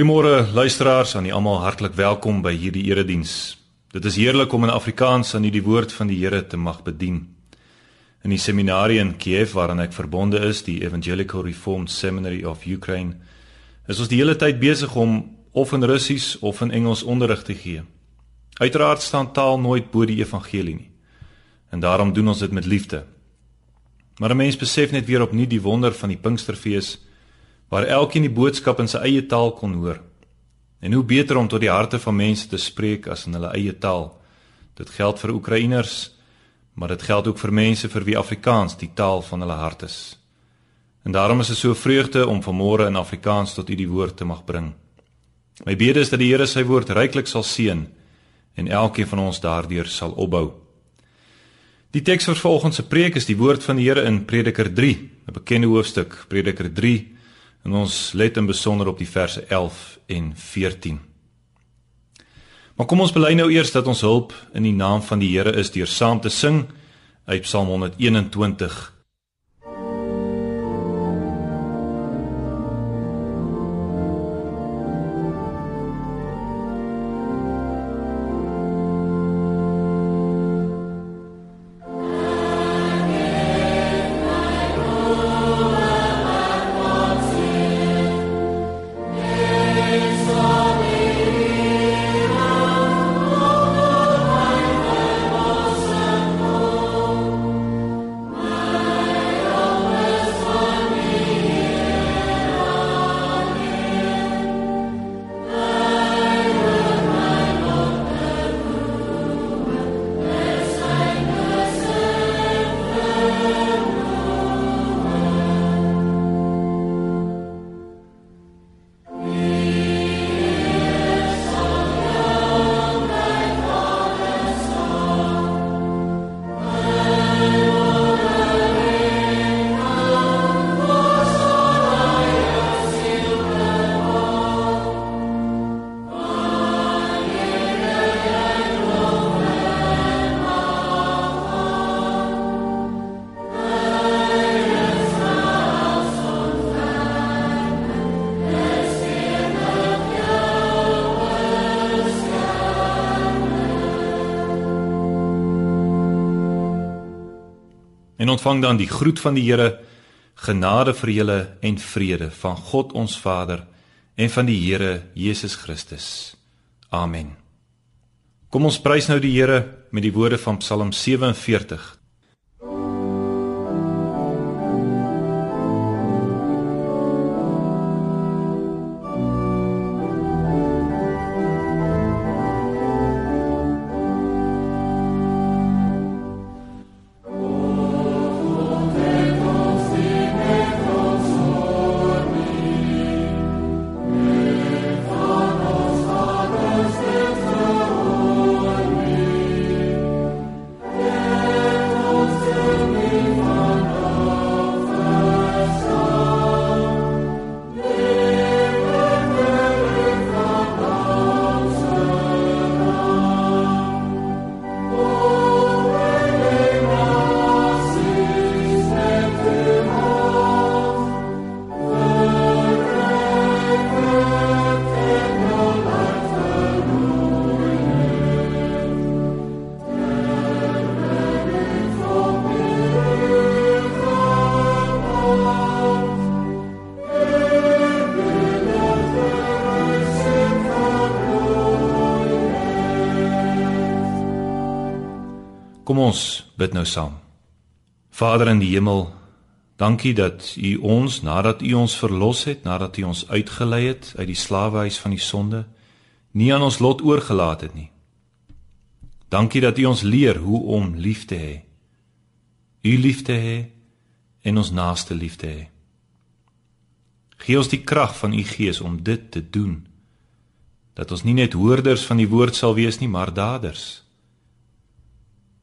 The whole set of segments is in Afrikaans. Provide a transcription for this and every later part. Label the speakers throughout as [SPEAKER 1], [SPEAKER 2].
[SPEAKER 1] Goeiemôre luisteraars, aan almal hartlik welkom by hierdie erediens. Dit is heerlik om in Afrikaans aan hierdie woord van die Here te mag bedien. In die seminarie in Kiev waaraan ek verbonde is, die Evangelical Reformed Seminary of Ukraine, is ons die hele tyd besig om of in Russies of in Engels onderrig te gee. Uiteraard staan taal nooit bo die evangelie nie. En daarom doen ons dit met liefde. Maar 'n mens besef net weer opnuut die wonder van die Pinksterfees waar elkeen die boodskap in sy eie taal kon hoor. En hoe beter om tot die harte van mense te spreek as in hulle eie taal. Dit geld vir Oekraïners, maar dit geld ook vir mense vir wie Afrikaans die taal van hulle hart is. En daarom is dit so vreugde om vanmôre in Afrikaans tot u die woord te mag bring. My bede is dat die Here sy woord ryklik sal seën en elkeen van ons daardeur sal opbou. Die teks vir vanoggend se preek is die woord van die Here in Prediker 3, 'n bekende hoofstuk, Prediker 3 En ons let in besonder op die verse 11 en 14. Maar kom ons bely nou eers dat ons hulp in die naam van die Here is deur saam te sing uit Psalm 121 en ontvang dan die groet van die Here genade vir julle en vrede van God ons Vader en van die Here Jesus Christus. Amen. Kom ons prys nou die Here met die woorde van Psalm 47. Kom ons bid nou saam. Vader in die hemel, dankie dat U ons nadat U ons verlos het, nadat U ons uitgelei het uit die slawehuis van die sonde, nie aan ons lot oorgelaat het nie. Dankie dat U ons leer hoe om lief te hê. U lief te hê en ons naaste lief te hê. Gee ons die krag van U Gees om dit te doen. Dat ons nie net hoorders van die woord sal wees nie, maar daders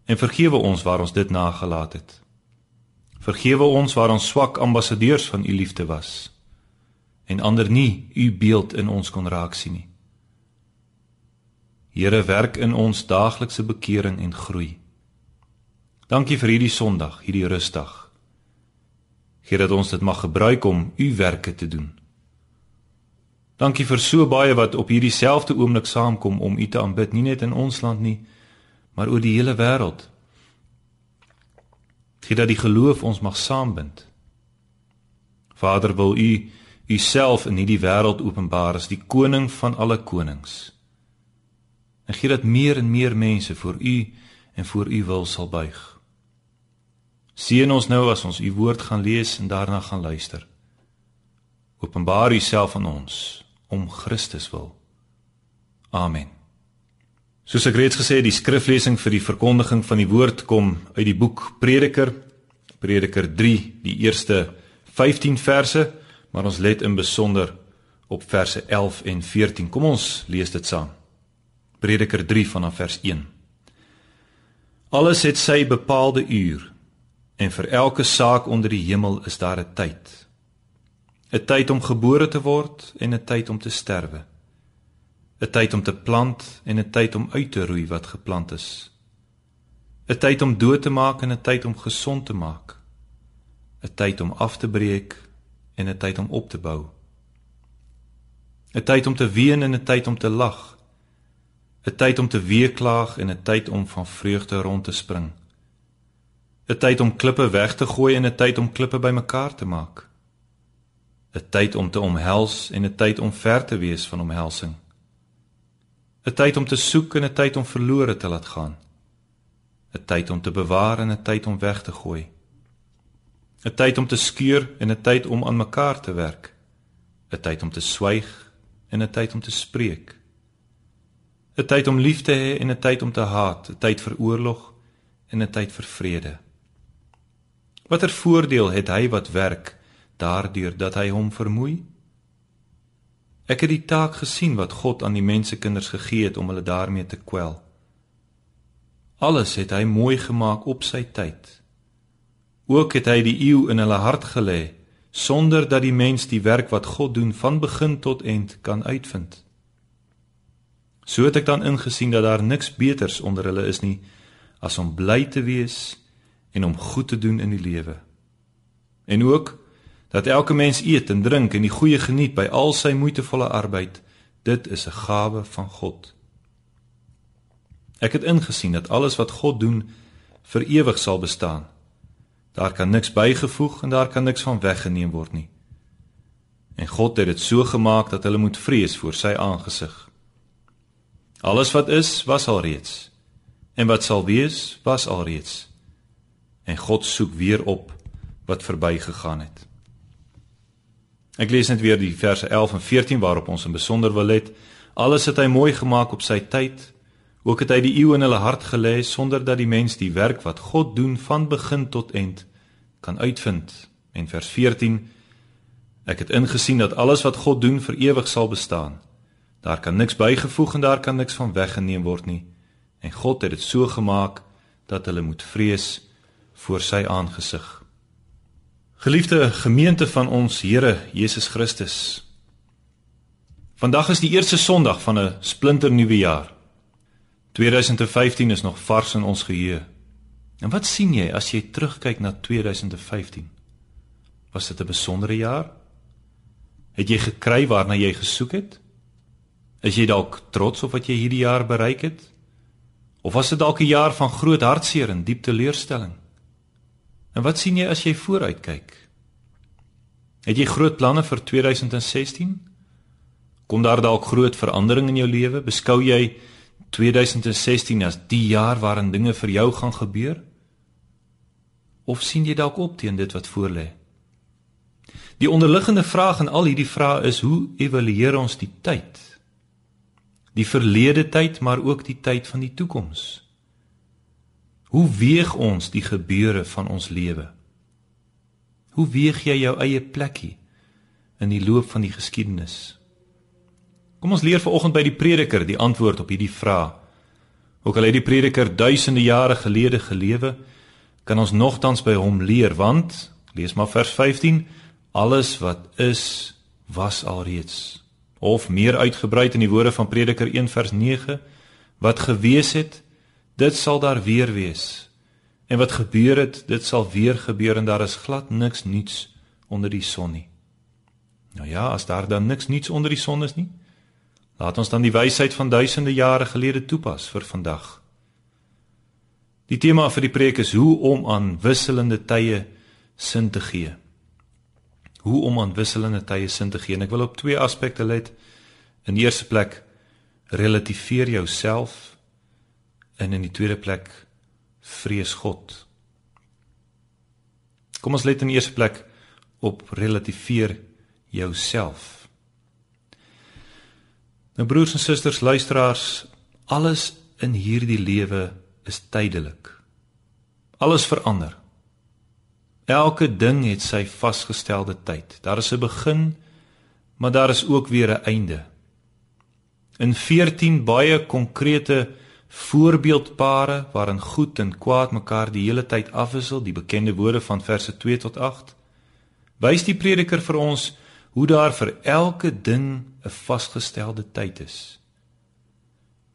[SPEAKER 1] en vergewe ons waar ons dit nagelaat het. Vergewe ons waar ons swak ambassadeurs van u liefde was en ander nie u beeld in ons kon raak sien nie. Here werk in ons daaglikse bekering en groei. Dankie vir hierdie Sondag, hierdie rustdag. Gee dat ons dit mag gebruik om u werke te doen. Dankie vir so baie wat op hierdie selfde oomblik saamkom om U te aanbid, nie net in ons land nie, maar oor die hele wêreld. Gee dat die geloof ons mag saambind. Vader, wil U U self in hierdie wêreld openbaar as die koning van alle konings. En gee dat meer en meer mense voor U en voor U wil sal buig. Seën ons nou as ons U woord gaan lees en daarna gaan luister. Openbaar U self aan ons om Christus wil. Amen. Soos ek reeds gesê het, die skriflesing vir die verkondiging van die woord kom uit die boek Prediker, Prediker 3, die eerste 15 verse, maar ons let in besonder op verse 11 en 14. Kom ons lees dit saam. Prediker 3 vanaf vers 1. Alles het sy bepaalde uur en vir elke saak onder die hemel is daar 'n tyd. 'n Tyd om gebore te word en 'n tyd om te sterwe. 'n Tyd om te plant en 'n tyd om uit te roei wat geplant is. 'n Tyd om dood te maak en 'n tyd om gesond te maak. 'n Tyd om af te breek en 'n tyd om op te bou. 'n Tyd om te ween en 'n tyd om te lag. 'n tyd om te weeklaag en 'n tyd om van vreugde rond te spring. 'n tyd om klippe weg te gooi en 'n tyd om klippe bymekaar te maak. 'n tyd om te omhels en 'n tyd om ver te wees van omhelsing. 'n tyd om te soek en 'n tyd om verlore te laat gaan. 'n tyd om te bewaar en 'n tyd om weg te gooi. 'n tyd om te skeur en 'n tyd om aan mekaar te werk. 'n tyd om te swyg en 'n tyd om te spreek. 'n tyd om lief te hê en 'n tyd om te haat, 'n tyd vir oorlog en 'n tyd vir vrede. Watter voordeel het hy wat werk daardeur dat hy hom vermoei? Ek het die taak gesien wat God aan die mensekinders gegee het om hulle daarmee te kwel. Alles het hy mooi gemaak op sy tyd. Ook het hy die eeu in hulle hart gelê sonder dat die mens die werk wat God doen van begin tot eind kan uitvind. So het ek dan ingesien dat daar niks beters onder hulle is nie as om bly te wees en om goed te doen in die lewe. En ook dat elke mens eet en drink en die goeie geniet by al sy moeitevolle arbeid. Dit is 'n gawe van God. Ek het ingesien dat alles wat God doen vir ewig sal bestaan. Daar kan niks bygevoeg en daar kan niks van weggeneem word nie. En God het dit so gemaak dat hulle moet vrees voor sy aangesig. Alles wat is, was al reeds. En wat sal wees, was al reeds. En God soek weer op wat verbygegaan het. Ek lees net weer die verse 11 en 14 waarop ons in besonder wil let. Alles het hy mooi gemaak op sy tyd. Ook het hy die eeu in hulle hart gelê sonder dat die mens die werk wat God doen van begin tot eind kan uitvind. En vers 14 Ek het ingesien dat alles wat God doen vir ewig sal bestaan. Daar kan niks bygevoeg en daar kan niks van weggeneem word nie. En God het dit so gemaak dat hulle moet vrees voor sy aangesig. Geliefde gemeente van ons Here Jesus Christus. Vandag is die eerste Sondag van 'n splinternuwe jaar. 2015 is nog vars in ons geheue. En wat sien jy as jy terugkyk na 2015? Was dit 'n besondere jaar? Het jy gekry waarna jy gesoek het? Is jy dalk trots op wat jy hierdie jaar bereik het? Of was dit dalk 'n jaar van groot hartseer en diep teleurstelling? En wat sien jy as jy vooruitkyk? Het jy groot planne vir 2016? Kom daar dalk groot verandering in jou lewe? Beskou jy 2016 as die jaar waarin dinge vir jou gaan gebeur? Of sien jy dalk op teen dit wat voorlê? Die onderliggende vraag in al hierdie vrae is: hoe evalueer ons die tyd? die verlede tyd maar ook die tyd van die toekoms. Hoe weeg ons die gebeure van ons lewe? Hoe weeg jy jou eie plekkie in die loop van die geskiedenis? Kom ons leer vanoggend by die prediker die antwoord op hierdie vraag. Ook al het die prediker duisende jare gelede gelewe, kan ons nogtans by hom leer want lees maar vers 15 alles wat is was alreeds of meer uitgebrei in die woorde van Prediker 1 vers 9 wat gewees het dit sal daar weer wees en wat gebeur het dit sal weer gebeur en daar is glad niks nuuts onder die son nie Nou ja, as daar dan niks niets onder die son is nie, laat ons dan die wysheid van duisende jare gelede toepas vir vandag. Die tema vir die preek is hoe om aan wisselende tye sin te gee. Hoe om aan wisselende tye sin te gee. En ek wil op twee aspekte let. In die eerste plek relativeer jouself en in die tweede plek vrees God. Kom ons let in die eerste plek op relativeer jouself. Nou broers en susters, luisteraars, alles in hierdie lewe is tydelik. Alles verander. Elke ding het sy vasgestelde tyd. Daar is 'n begin, maar daar is ook weer 'n einde. In 14 baie konkrete voorbeeldpare waarin goed en kwaad mekaar die hele tyd afwissel, die bekende woorde van verse 2 tot 8, wys die prediker vir ons hoe daar vir elke ding 'n vasgestelde tyd is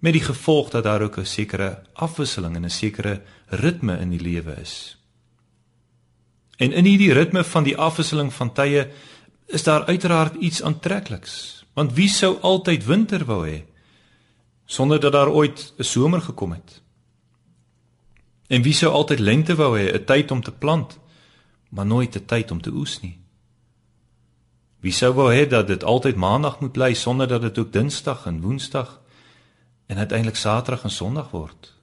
[SPEAKER 1] met die gevolg dat daar ook 'n sekere afwisseling en 'n sekere ritme in die lewe is. En in hierdie ritme van die afwisseling van tye is daar uiteraard iets aantrekliks, want wie sou altyd winter wou hê sonder dat daar ooit 'n somer gekom het? En wie sou altyd lente wou hê, 'n tyd om te plant, maar nooit 'n tyd om te oes nie? Wie sou wou hê dat dit altyd maandag moet bly sonder dat dit ook dinsdag en woensdag en uiteindelik Saterdag en Sondag word.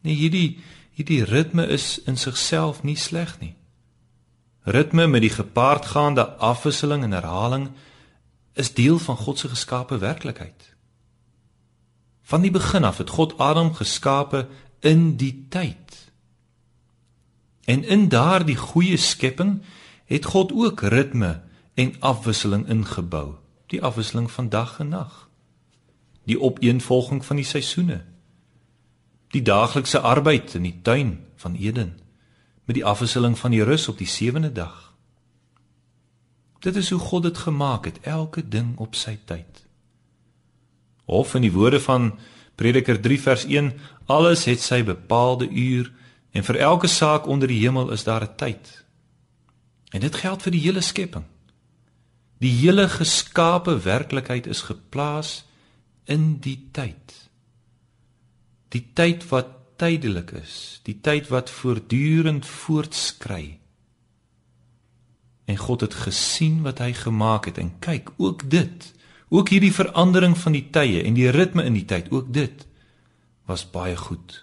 [SPEAKER 1] Nee, hierdie hierdie ritme is in sigself nie sleg nie. Ritme met die gepaardgaande afwisseling en herhaling is deel van God se geskape werklikheid. Van die begin af het God Adam geskape in die tyd. En in daardie goeie skepping het God ook ritme en afwisseling ingebou, die afwisseling van dag en nag. Die opeenvolging van die seisoene. Die daaglikse arbeid in die tuin van Eden met die afwisseling van die rus op die sewende dag. Dit is hoe God dit gemaak het elke ding op sy tyd of in die woorde van Prediker 3 vers 1 alles het sy bepaalde uur en vir elke saak onder die hemel is daar 'n tyd en dit geld vir die hele skepping die hele geskape werklikheid is geplaas in die tyd. Die tyd wat tydelik is, die tyd wat voortdurend voortskry. En God het gesien wat hy gemaak het en kyk, ook dit, ook hierdie verandering van die tye en die ritme in die tyd, ook dit was baie goed.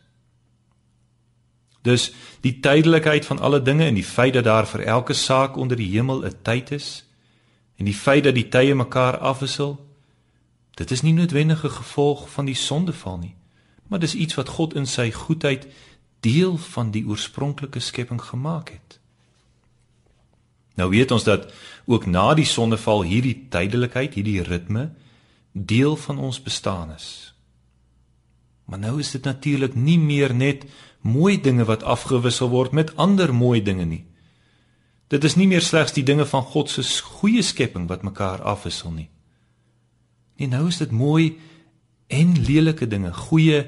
[SPEAKER 1] Dus die tydelikheid van alle dinge en die feit dat daar vir elke saak onder die hemel 'n tyd is en die feit dat die tye mekaar afwissel, Dit is nie noodwendige gevolg van die sondeval nie, maar dis iets wat God in sy goedheid deel van die oorspronklike skepping gemaak het. Nou weet ons dat ook na die sondeval hierdie tydelikheid, hierdie ritme deel van ons bestaan is. Maar nou is dit natuurlik nie meer net mooi dinge wat afgewissel word met ander mooi dinge nie. Dit is nie meer slegs die dinge van God se goeie skepping wat mekaar afwissel nie. En nou is dit mooi en lelike dinge, goeie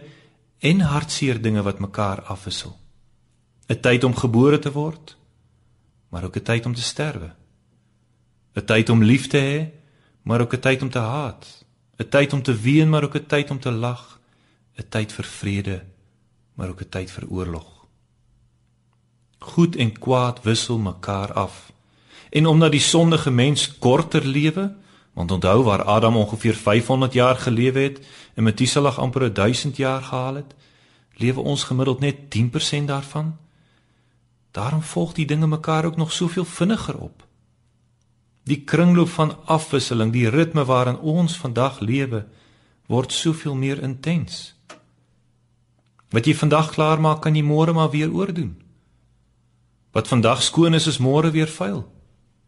[SPEAKER 1] en hartseer dinge wat mekaar afwissel. 'n Tyd om gebore te word, maar ook 'n tyd om te sterwe. 'n Tyd om lief te hê, maar ook 'n tyd om te haat. 'n Tyd om te ween, maar ook 'n tyd om te lag. 'n Tyd vir vrede, maar ook 'n tyd vir oorlog. Goed en kwaad wissel mekaar af. En omdat die sondige mens korter lewe, Want onthou waar Adam ongeveer 500 jaar gelewe het en Methuselah amper 1000 jaar gehaal het, lewe ons gemiddeld net 10% daarvan. Daarom volg die dinge mekaar ook nog soveel vinniger op. Die kringloop van afwisseling, die ritme waarin ons vandag lewe, word soveel meer intens. Wat jy vandag klaar maak, kan jy môre maar weer oordoen. Wat vandag skoon is, is môre weer vuil.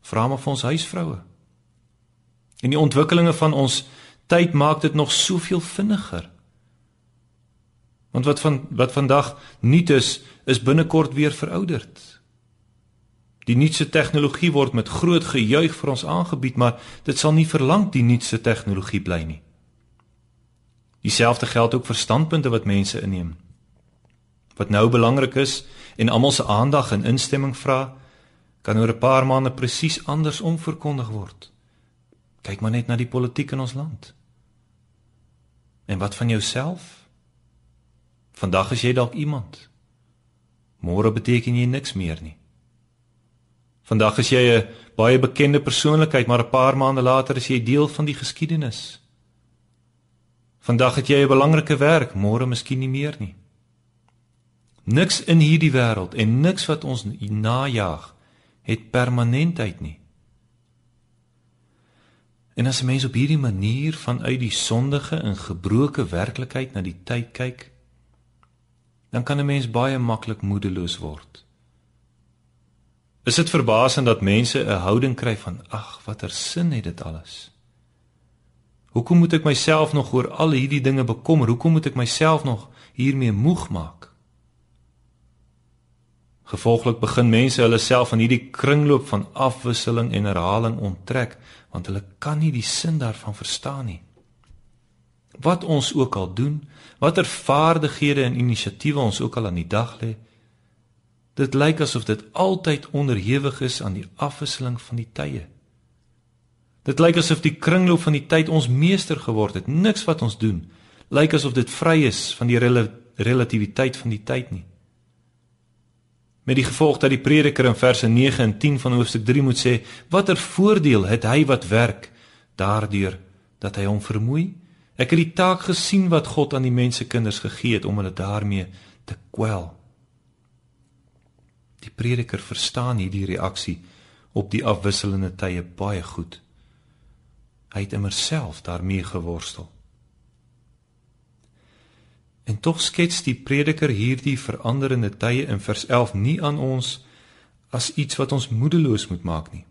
[SPEAKER 1] Vra maar vir ons huisvroue. En die ontwikkelinge van ons tyd maak dit nog soveel vinniger. Want wat van wat vandag nuut is, is binnekort weer verouderd. Die nuutste tegnologie word met groot gejuig vir ons aangebied, maar dit sal nie verlang die nuutste tegnologie bly nie. Dieselfde geld ook vir standpunte wat mense inneem. Wat nou belangrik is en almal se aandag en instemming vra, kan oor 'n paar maande presies andersom verkondig word. Kyk maar net na die politiek in ons land. En wat van jouself? Vandag is jy dalk iemand. Môre beteken jy niks meer nie. Vandag is jy 'n baie bekende persoonlikheid, maar 'n paar maande later is jy deel van die geskiedenis. Vandag het jy 'n belangrike werk, môre miskien nie meer nie. Niks in hierdie wêreld en niks wat ons najag het permanentheid nie. En as 'n mens op hierdie manier vanuit die sondige en gebroke werklikheid na die tyd kyk, dan kan 'n mens baie maklik moedeloos word. Is dit verbasend dat mense 'n houding kry van ag, watter sin het dit alles? Hoekom moet ek myself nog oor al hierdie dinge bekommer? Hoekom moet ek myself nog hiermee moeg maak? Gevolglik begin mense hulle self aan hierdie kringloop van afwisseling en herhaling onttrek, want hulle kan nie die sin daarvan verstaan nie. Wat ons ook al doen, watter vaardighede en inisiatiewe ons ook al aan die dag lê, dit lyk asof dit altyd onderhewig is aan die afwisseling van die tye. Dit lyk asof die kringloop van die tyd ons meester geword het. Niks wat ons doen lyk asof dit vry is van die rel relativiteit van die tyd nie met die gevolg dat die prediker in verse 9 en 10 van hoofstuk 3 moet sê watter voordeel het hy wat werk daardeur dat hy hom vermoei ek het die taak gesien wat God aan die mense kinders gegee het om hulle daarmee te kwel. Die prediker verstaan hierdie reaksie op die afwisselende tye baie goed. Hy het immerself daarmee geworstel. En tog skets die prediker hierdie veranderende tye in vers 11 nie aan ons as iets wat ons moedeloos moet maak nie.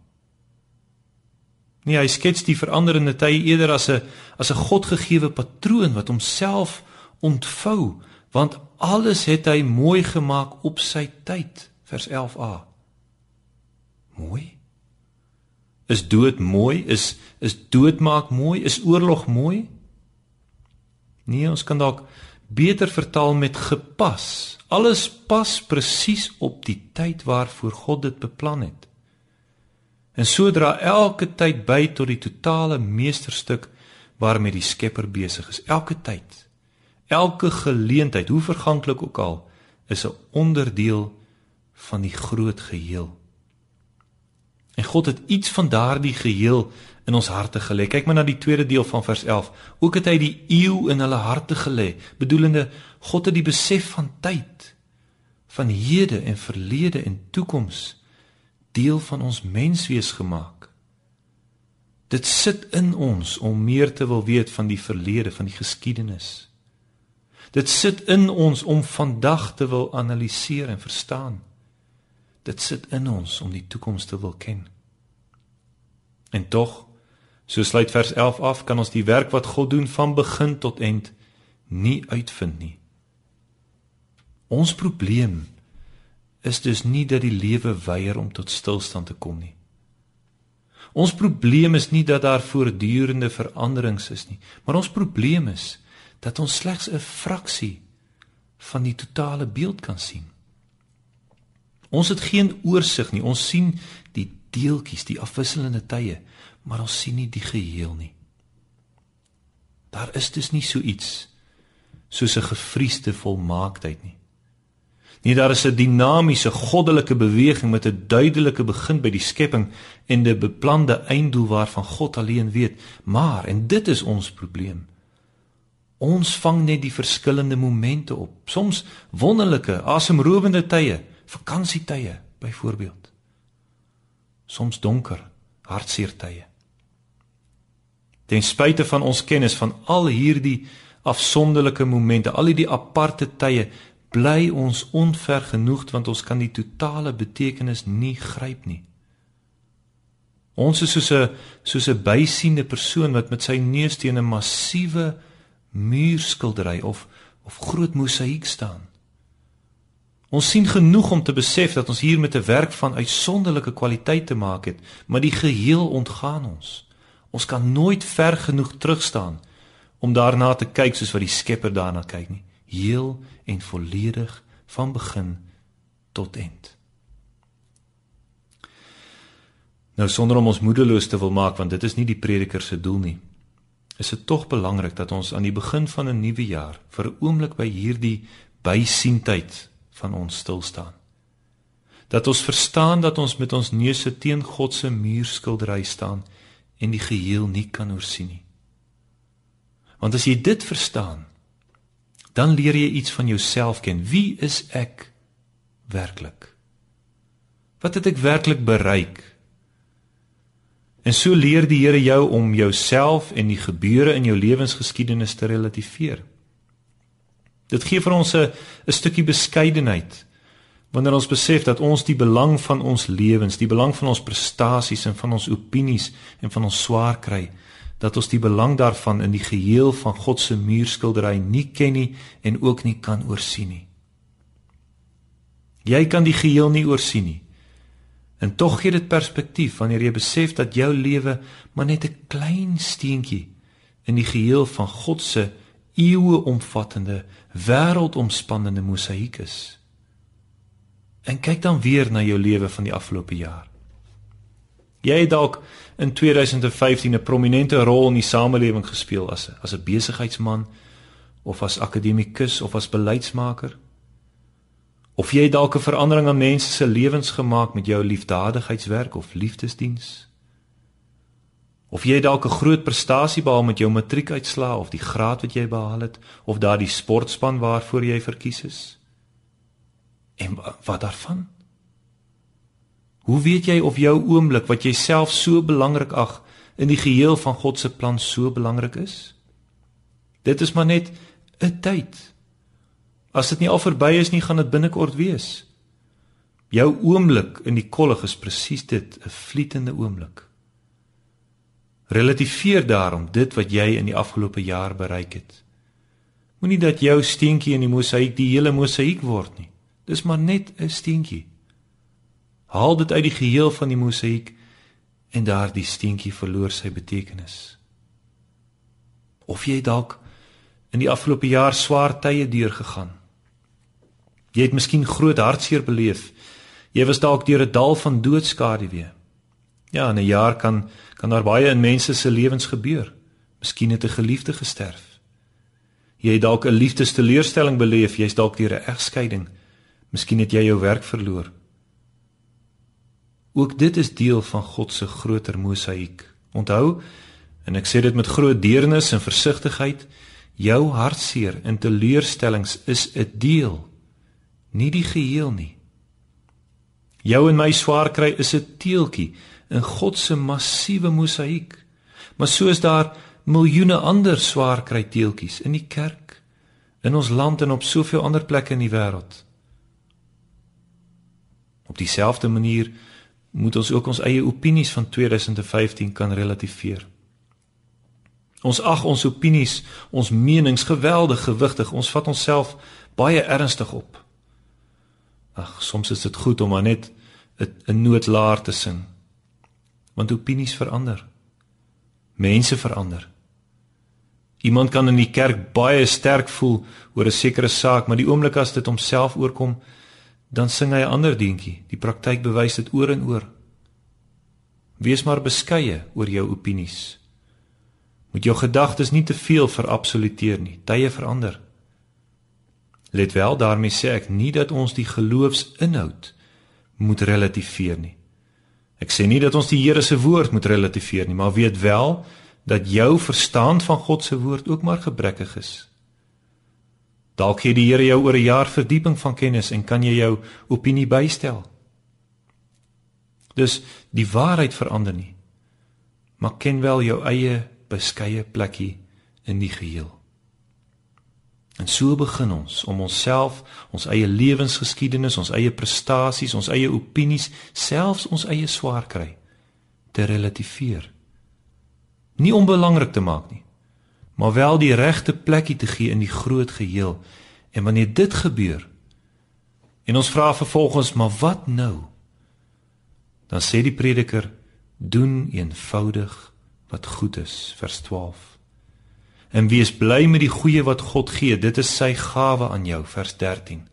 [SPEAKER 1] Nee, hy skets die veranderende tye eerder as 'n as 'n Godgegewe patroon wat homself ontvou, want alles het hy mooi gemaak op sy tyd, vers 11a. Mooi? Is dood mooi? Is is doodmaak mooi? Is oorlog mooi? Nee, ons kan dalk beter vertaal met gepas. Alles pas presies op die tyd waarvoor God dit beplan het. En sodra elke tyd by tot die totale meesterstuk waarmee die Skepper besig is, elke tyd, elke geleentheid, hoe verganklik ook al, is 'n onderdeel van die groot geheel. En God het iets van daardie geheel in ons harte gelê. Kyk maar na die tweede deel van vers 11. Ook het hy die eeu in hulle harte gelê, bedoelende God het die besef van tyd, van hede en verlede en toekoms deel van ons menswees gemaak. Dit sit in ons om meer te wil weet van die verlede, van die geskiedenis. Dit sit in ons om vandag te wil analiseer en verstaan. Dit sit in ons om die toekoms te wil ken. En tog So sluit vers 11 af, kan ons die werk wat God doen van begin tot eind nie uitvind nie. Ons probleem is dus nie dat die lewe weier om tot stilstand te kom nie. Ons probleem is nie dat daar voortdurende veranderings is nie, maar ons probleem is dat ons slegs 'n fraksie van die totale beeld kan sien. Ons het geen oorsig nie. Ons sien die deeltjies, die afwisselende tye, maar ons sien nie die geheel nie. Daar is dus nie so iets soos 'n gefriesde volmaaktheid nie. Nie daar is 'n dinamiese goddelike beweging met 'n duidelike begin by die skepping en 'n beplande einddoel waarvan God alleen weet, maar en dit is ons probleem. Ons vang net die verskillende momente op. Soms wonderlike, asemrowende tye, vakansietye byvoorbeeld. Soms donker, hartseer tye. Ten spyte van ons kennis van al hierdie afsonderlike momente, al hierdie aparte tye, bly ons onvergenoegd want ons kan die totale betekenis nie gryp nie. Ons is soos 'n soos 'n bysiende persoon wat met sy neus teen 'n massiewe muurskildery of of groot mosaïek staan. Ons sien genoeg om te besef dat ons hier met 'n werk van uitsonderlike kwaliteit te maak het, maar die geheel ontgaan ons. Ons kan nooit ver genoeg terugstaan om daarna te kyk soos wat die Skepper daarna kyk nie, heel en volledig van begin tot eind. Nou sonder om ons moedeloos te wil maak want dit is nie die prediker se doel nie. Is dit tog belangrik dat ons aan die begin van 'n nuwe jaar vir 'n oomblik by hierdie bysientheid van ons stil staan. Dat ons verstaan dat ons met ons neuse teen God se muurskildery staan en die geheel nie kan oorsien nie. Want as jy dit verstaan, dan leer jy iets van jouself ken. Wie is ek werklik? Wat het ek werklik bereik? En so leer die Here jou om jouself en die gebeure in jou lewensgeskiedenis te relativeer. Dit gee vir ons 'n 'n stukkie beskeidenheid wanneer ons besef dat ons die belang van ons lewens, die belang van ons prestasies en van ons opinies en van ons swaar kry, dat ons die belang daarvan in die geheel van God se muurskildery nie ken nie en ook nie kan oorsien nie. Jy kan die geheel nie oorsien nie. En tog gee dit perspektief wanneer jy besef dat jou lewe maar net 'n klein steentjie in die geheel van God se eeue omvattende, wêreldomspannende mosaïek is. En kyk dan weer na jou lewe van die afgelope jaar. Jy dalk in 2015 'n prominente rol in die samelewing gespeel as 'n as 'n besigheidsman of as akademikus of as beleidsmaker. Of jy dalk 'n verandering aan mense se lewens gemaak met jou liefdadigheidswerk of liefdesdiens? Of jy dalk 'n groot prestasie behaal met jou matriekuitslae of die graad wat jy behaal het of daardie sportspan waarvoor jy verkies is? En wat daarvan? Hoe weet jy of jou oomblik wat jy self so belangrik ag in die geheel van God se plan so belangrik is? Dit is maar net 'n tyd As dit nie al verby is nie, gaan dit binnekort wees. Jou oomblik in die kollig is presies dit, 'n vlietende oomblik. Relativeer daarom dit wat jy in die afgelope jaar bereik het. Moenie dat jou steentjie in die mosaïek die hele mosaïek word nie. Dis maar net 'n steentjie. Haal dit uit die geheel van die mosaïek en daardie steentjie verloor sy betekenis. Of jy dalk in die afgelope jaar swaar tye deurgegaan Jy het miskien groot hartseer beleef. Jy was dalk deur 'n dal van doodskaduwee. Ja, in 'n jaar kan kan daar baie in mense se lewens gebeur. Miskien het 'n geliefde gesterf. Jy het dalk 'n liefdesteleurstelling beleef, jy's dalk deur 'n egskeiding. Miskien het jy jou werk verloor. Ook dit is deel van God se groter mosaïek. Onthou, en ek sê dit met groot deernis en versigtigheid, jou hartseer en teleurstellings is 'n deel nie die geheel nie. Jou en my swaar kry is 'n teeltjie in God se massiewe mosaïek. Maar soos daar miljoene ander swaar kry teeltjies in die kerk, in ons land en op soveel ander plekke in die wêreld. Op dieselfde manier moet ons ook ons eie opinies van 2015 kan relativeer. Ons ag ons opinies, ons menings geweldig gewigtig. Ons vat onsself baie ernstig op. Ag, soms is dit goed om maar net 'n noodlaar te sing. Want opinies verander. Mense verander. Iemand kan in die kerk baie sterk voel oor 'n sekere saak, maar die oomblik as dit homself oorkom, dan sing hy 'n ander deentjie. Die praktyk bewys dit oor en oor. Wees maar beskeie oor jou opinies. Moet jou gedagtes nie te veel verabsoluteer nie. Tye verander. Let wel, daarmee sê ek nie dat ons die geloofsinhoud moet relativeer nie. Ek sê nie dat ons die Here se woord moet relativeer nie, maar weet wel dat jou verstaan van God se woord ook maar gebrekkig is. Dalk gee die Here jou oor 'n jaar verdieping van kennis en kan jy jou opinie bystel. Dus die waarheid verander nie. Maar ken wel jou eie beskeie plekkie in die geheel. En so begin ons om onsself, ons eie lewensgeskiedenis, ons eie prestasies, ons eie opinies, selfs ons eie swaar kry te relativeer. Nie onbelangrik te maak nie, maar wel die regte plekkie te gee in die groot geheel. En wanneer dit gebeur, en ons vra vervolgens, maar wat nou? Dan sê die prediker, doen eenvoudig wat goed is, vers 12 en wees bly met die goeie wat God gee. Dit is sy gawe aan jou, vers 13.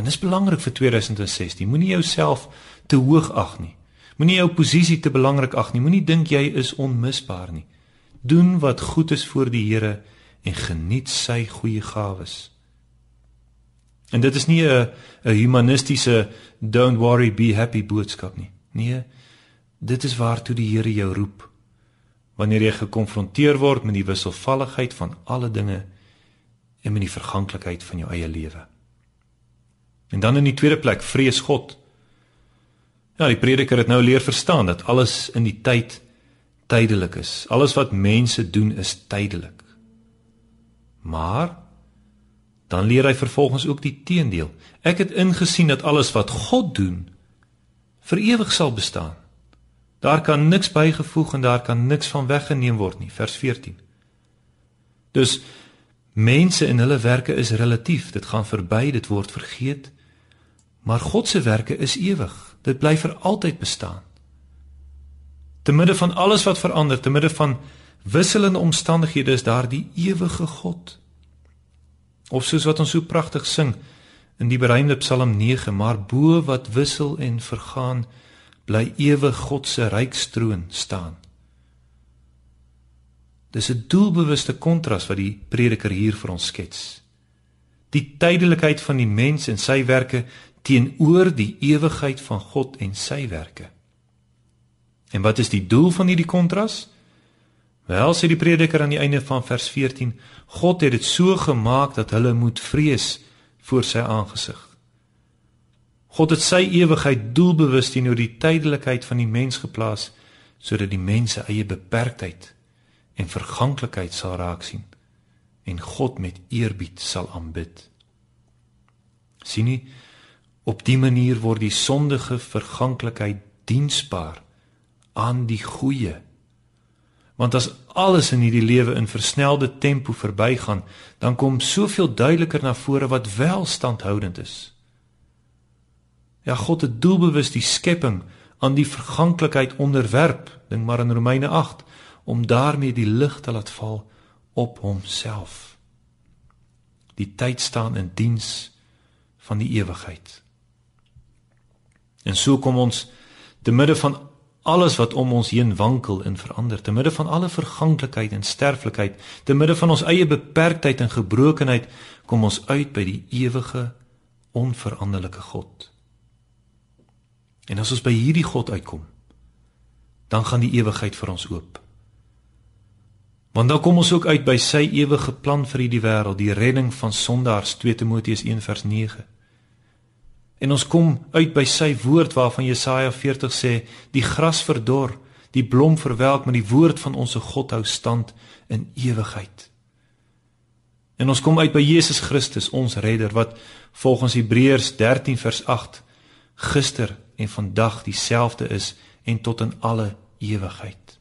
[SPEAKER 1] En dis belangrik vir 2016. Moenie jouself te hoog ag nie. Moenie jou posisie te belangrik ag nie. Moenie dink jy is onmisbaar nie. Doen wat goed is voor die Here en geniet sy goeie gawes. En dit is nie 'n 'n humanistiese don't worry be happy boodskap nie. Nee, dit is waartoe die Here jou roep. Wanneer jy gekonfronteer word met die wisselvalligheid van alle dinge en met die verganklikheid van jou eie lewe. En dan in die tweede plek, vrees God. Ja, die prediker het nou leer verstaan dat alles in die tyd tydelik is. Alles wat mense doen is tydelik. Maar dan leer hy vervolgens ook die teendeel. Ek het ingesien dat alles wat God doen vir ewig sal bestaan. Daar kan niks bygevoeg en daar kan niks van weggeneem word nie, vers 14. Dus mense en hulle werke is relatief, dit gaan verby, dit word vergeet. Maar God se werke is ewig. Dit bly vir altyd bestaan. Te midde van alles wat verander, te midde van wisselende omstandighede is daar die ewige God. Of soos wat ons so pragtig sing in die beruimde Psalm 9, maar bo wat wissel en vergaan, bly ewig God se rykstroon staan. Dis 'n doelbewuste kontras wat die prediker hier vir ons skets. Die tydelikheid van die mens en sy werke teenoor die ewigheid van God en sy werke. En wat is die doel van hierdie kontras? Wel sê die prediker aan die einde van vers 14, God het dit so gemaak dat hulle moet vrees voor sy aangesig. God het sy ewigheid doelbewus teenoor die tydelikheid van die mens geplaas sodat die mens se eie beperktheid en verganklikheid sal raak sien en God met eerbied sal aanbid. sien nie op dië manier word die sondige verganklikheid diensbaar aan die goeie Want as alles in hierdie lewe in versnelde tempo verbygaan, dan kom soveel duideliker na vore wat wel standhoudend is. Ja, God het doelbewus die skepping aan die verganklikheid onderwerp, dink maar in Romeine 8, om daarmee die lig te laat val op homself. Die tyd staan in diens van die ewigheid. En so kom ons te midde van alles wat om ons heen wankel en verander te midde van alle verganklikheid en sterflikheid te midde van ons eie beperktheid en gebrokenheid kom ons uit by die ewige onveranderlike God. En as ons by hierdie God uitkom dan gaan die ewigheid vir ons oop. Want dan kom ons ook uit by sy ewige plan vir hierdie wêreld die redding van sondaars 2 Timoteus 1 vers 9 En ons kom uit by sy woord waarvan Jesaja 40 sê, die gras verdor, die blom verwelk, maar die woord van ons God hou stand in ewigheid. En ons kom uit by Jesus Christus, ons redder wat volgens Hebreërs 13 vers 8 gister en vandag dieselfde is en tot in alle ewigheid.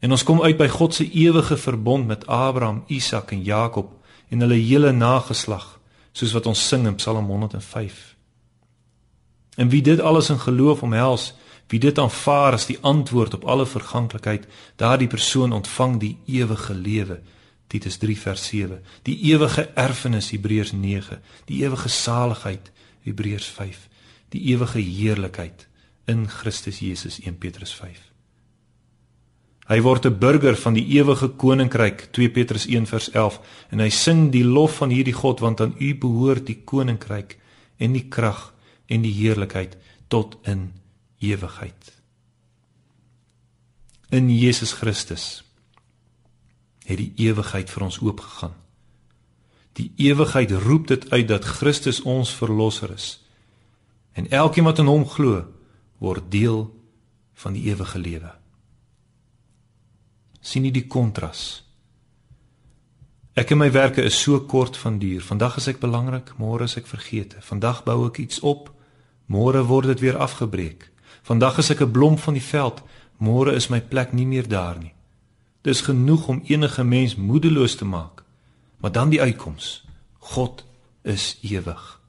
[SPEAKER 1] En ons kom uit by God se ewige verbond met Abraham, Isak en Jakob en hulle hele nageslag soos wat ons sing in Psalm 105. En wie dit alles in geloof omhels, wie dit aanvaar as die antwoord op alle verganklikheid, daardie persoon ontvang die ewige lewe. Titus 3 vers 7. Die ewige erfenis Hebreërs 9, die ewige saligheid Hebreërs 5, die ewige heerlikheid in Christus Jesus 1 Petrus 5. Hy word 'n burger van die ewige koninkryk 2 Petrus 1 vers 11 en hy sing die lof van hierdie God want aan u behoort die koninkryk en die krag en die heerlikheid tot in ewigheid. In Jesus Christus het die ewigheid vir ons oopgegaan. Die ewigheid roep dit uit dat Christus ons verlosser is. En elkeen wat in hom glo, word deel van die ewige lewe sien jy die kontras? Ek en my werke is so kort van duur. Vandag is ek belangrik, môre is ek vergete. Vandag bou ek iets op, môre word dit weer afgebreek. Vandag is ek 'n blom van die veld, môre is my plek nie meer daar nie. Dis genoeg om enige mens moedeloos te maak. Maar dan die uitkoms. God is ewig.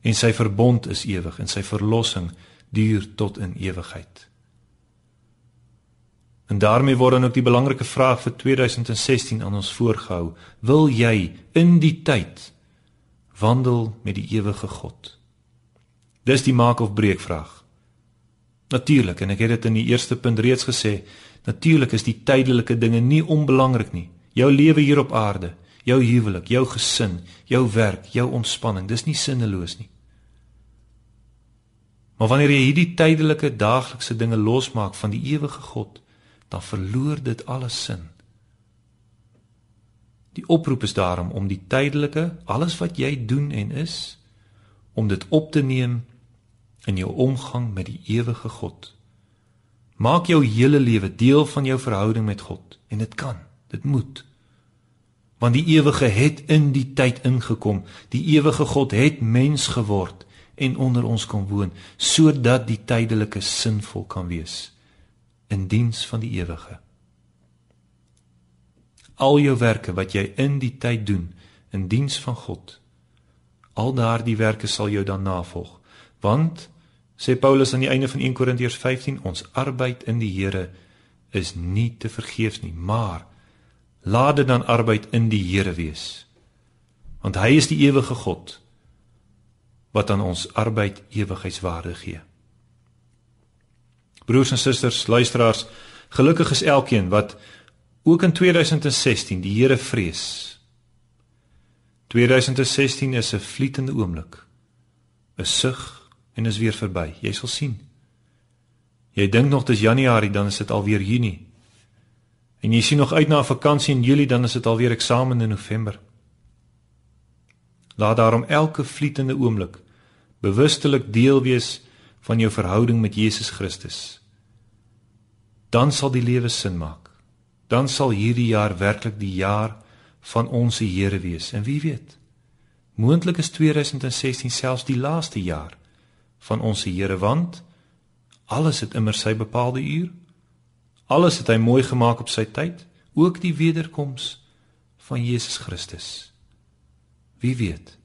[SPEAKER 1] En sy verbond is ewig en sy verlossing duur tot in ewigheid. En daarmee word dan ook die belangrike vraag vir 2016 aan ons voorgehou. Wil jy in die tyd wandel met die ewige God? Dis die maak of breek vraag. Natuurlik en ek het dit in die eerste punt reeds gesê, natuurlik is die tydelike dinge nie onbelangrik nie. Jou lewe hier op aarde, jou huwelik, jou gesin, jou werk, jou ontspanning, dis nie sinneloos nie. Maar wanneer jy hierdie tydelike daaglikse dinge losmaak van die ewige God, dan verloor dit alles sin. Die oproep is daarom om die tydelike, alles wat jy doen en is, om dit op te neem in jou omgang met die ewige God. Maak jou hele lewe deel van jou verhouding met God en dit kan, dit moet. Want die ewige het in die tyd ingekom. Die ewige God het mens geword en onder ons kom woon sodat die tydelike sinvol kan wees in diens van die ewige. Al jou werke wat jy in die tyd doen in diens van God, al daardie werke sal jou dan navolg. Want sê Paulus aan die einde van 1 Korintiërs 15, ons arbeid in die Here is nie te vergeefs nie, maar laat dit dan arbeid in die Here wees. Want hy is die ewige God wat aan ons arbeid ewigheidswaarde gee. Broers en susters, luisteraars, gelukkig is elkeen wat ook in 2016 die Here vrees. 2016 is 'n vlietende oomblik. 'n Sug en is weer verby. Jy sal sien. Jy dink nog dis Januarie, dan is dit alweer Junie. En jy sien nog uit na 'n vakansie in Julie, dan is dit alweer eksamen in November. Laat daarom elke vlietende oomblik bewustelik deel wees van jou verhouding met Jesus Christus. Dan sal die lewe sin maak. Dan sal hierdie jaar werklik die jaar van ons Here wees. En wie weet? Moontlik is 2016 selfs die laaste jaar van ons Here want alles het immer sy bepaalde uur. Alles het hy mooi gemaak op sy tyd, ook die wederkoms van Jesus Christus. Wie weet?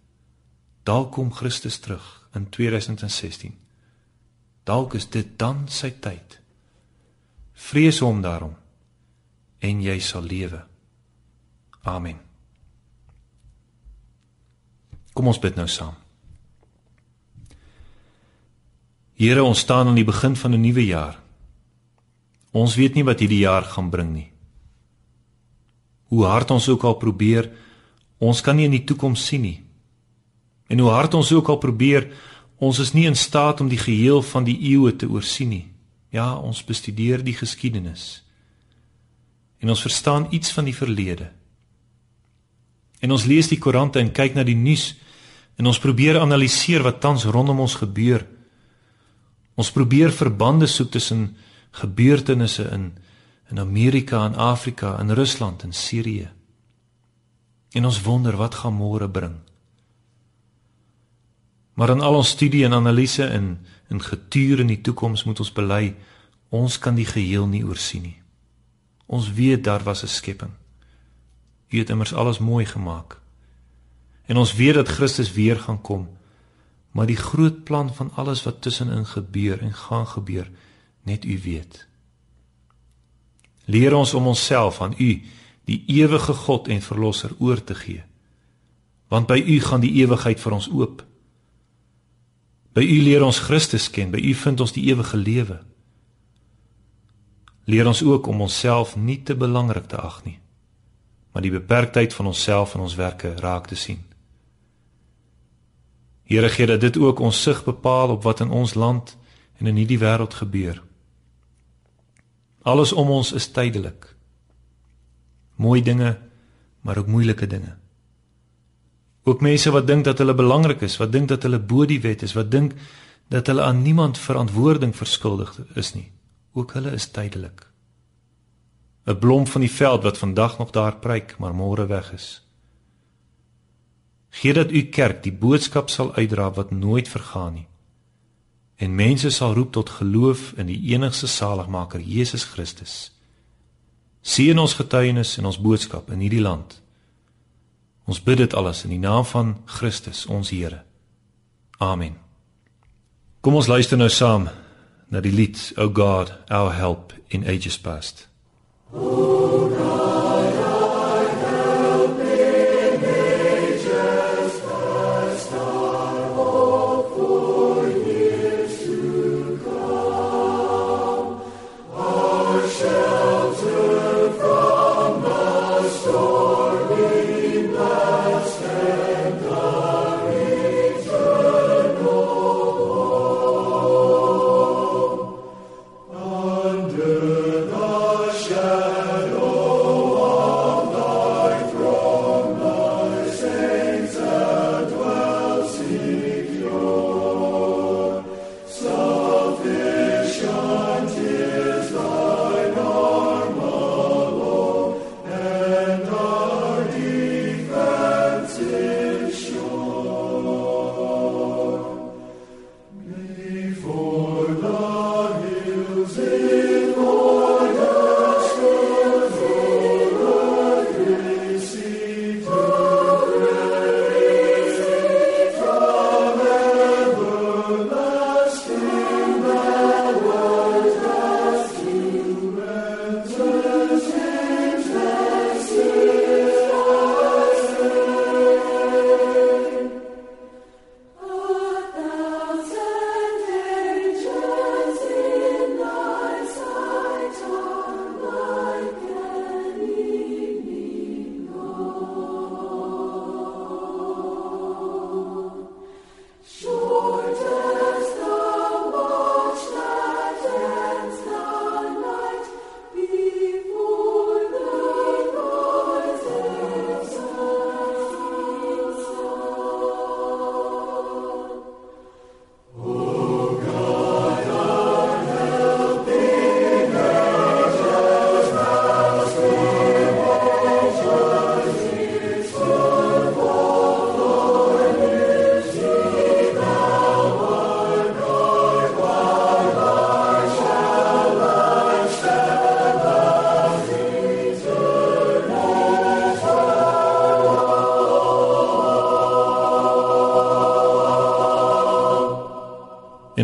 [SPEAKER 1] Dalk kom Christus terug in 2016. Dalk is dit dan sy tyd. Vrees hom daarom en jy sal lewe. Amen. Kom ons bid nou saam. Here, ons staan aan die begin van 'n nuwe jaar. Ons weet nie wat hierdie jaar gaan bring nie. Hoe hard ons ook al probeer, ons kan nie in die toekoms sien nie. En hoe hard ons ook al probeer, ons is nie in staat om die geheel van die eeue te oorsien nie. Ja, ons bestudeer die geskiedenis. En ons verstaan iets van die verlede. En ons lees die koerante en kyk na die nuus en ons probeer analiseer wat tans rondom ons gebeur. Ons probeer verbande soek tussen gebeurtenisse in in Amerika en Afrika en Rusland en Sirië. En ons wonder wat gaan môre bring. Maar in al ons studie en analise en in getuur in die toekoms moet ons bely ons kan die geheel nie oorsien nie. Ons weet daar was 'n skepping. U het immers alles mooi gemaak. En ons weet dat Christus weer gaan kom. Maar die groot plan van alles wat tussenin gebeur en gaan gebeur, net u weet. Leer ons om onsself aan u, die ewige God en verlosser oor te gee. Want by u gaan die ewigheid vir ons oop. By U leer ons Christus ken, by U vind ons die ewige lewe. Leer ons ook om onsself nie te belangrik te ag nie, maar die beperktheid van onsself en ons werke raak te sien. Here gee dat dit ook ons sig bepaal op wat in ons land en in hierdie wêreld gebeur. Alles om ons is tydelik. Mooi dinge, maar ook moeilike dinge. Ook mense wat dink dat hulle belangrik is, wat dink dat hulle bo die wet is, wat dink dat hulle aan niemand verantwoording verskuldig is nie. Ook hulle is tydelik. 'n Blom van die veld wat vandag nog daar pryk, maar môre weg is. Gee dat u kerk die boodskap sal uitdra wat nooit vergaan nie. En mense sal roep tot geloof in die enigste saligmaker Jesus Christus. Sien ons getuienis en ons boodskap in hierdie land. Ons bid dit alles in die naam van Christus, ons Here. Amen. Kom ons luister nou saam na die lied O God, our help in ages past. O God,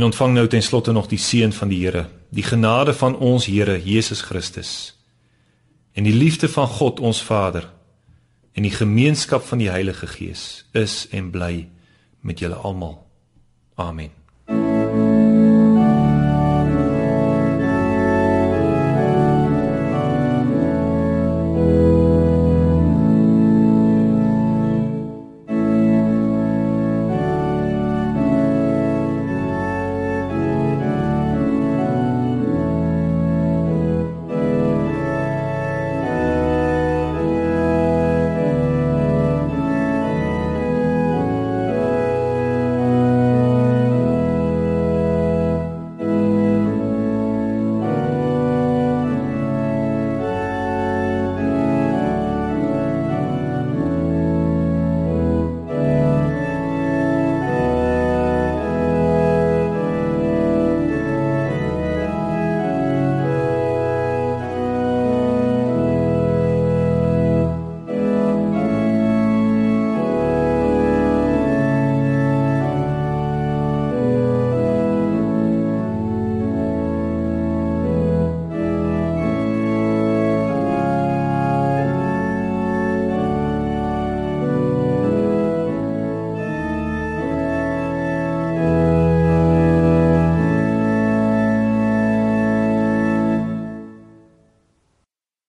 [SPEAKER 1] En ontvang nou ten slotte nog die seën van die Here, die genade van ons Here Jesus Christus en die liefde van God ons Vader en die gemeenskap van die Heilige Gees is en bly met julle almal. Amen.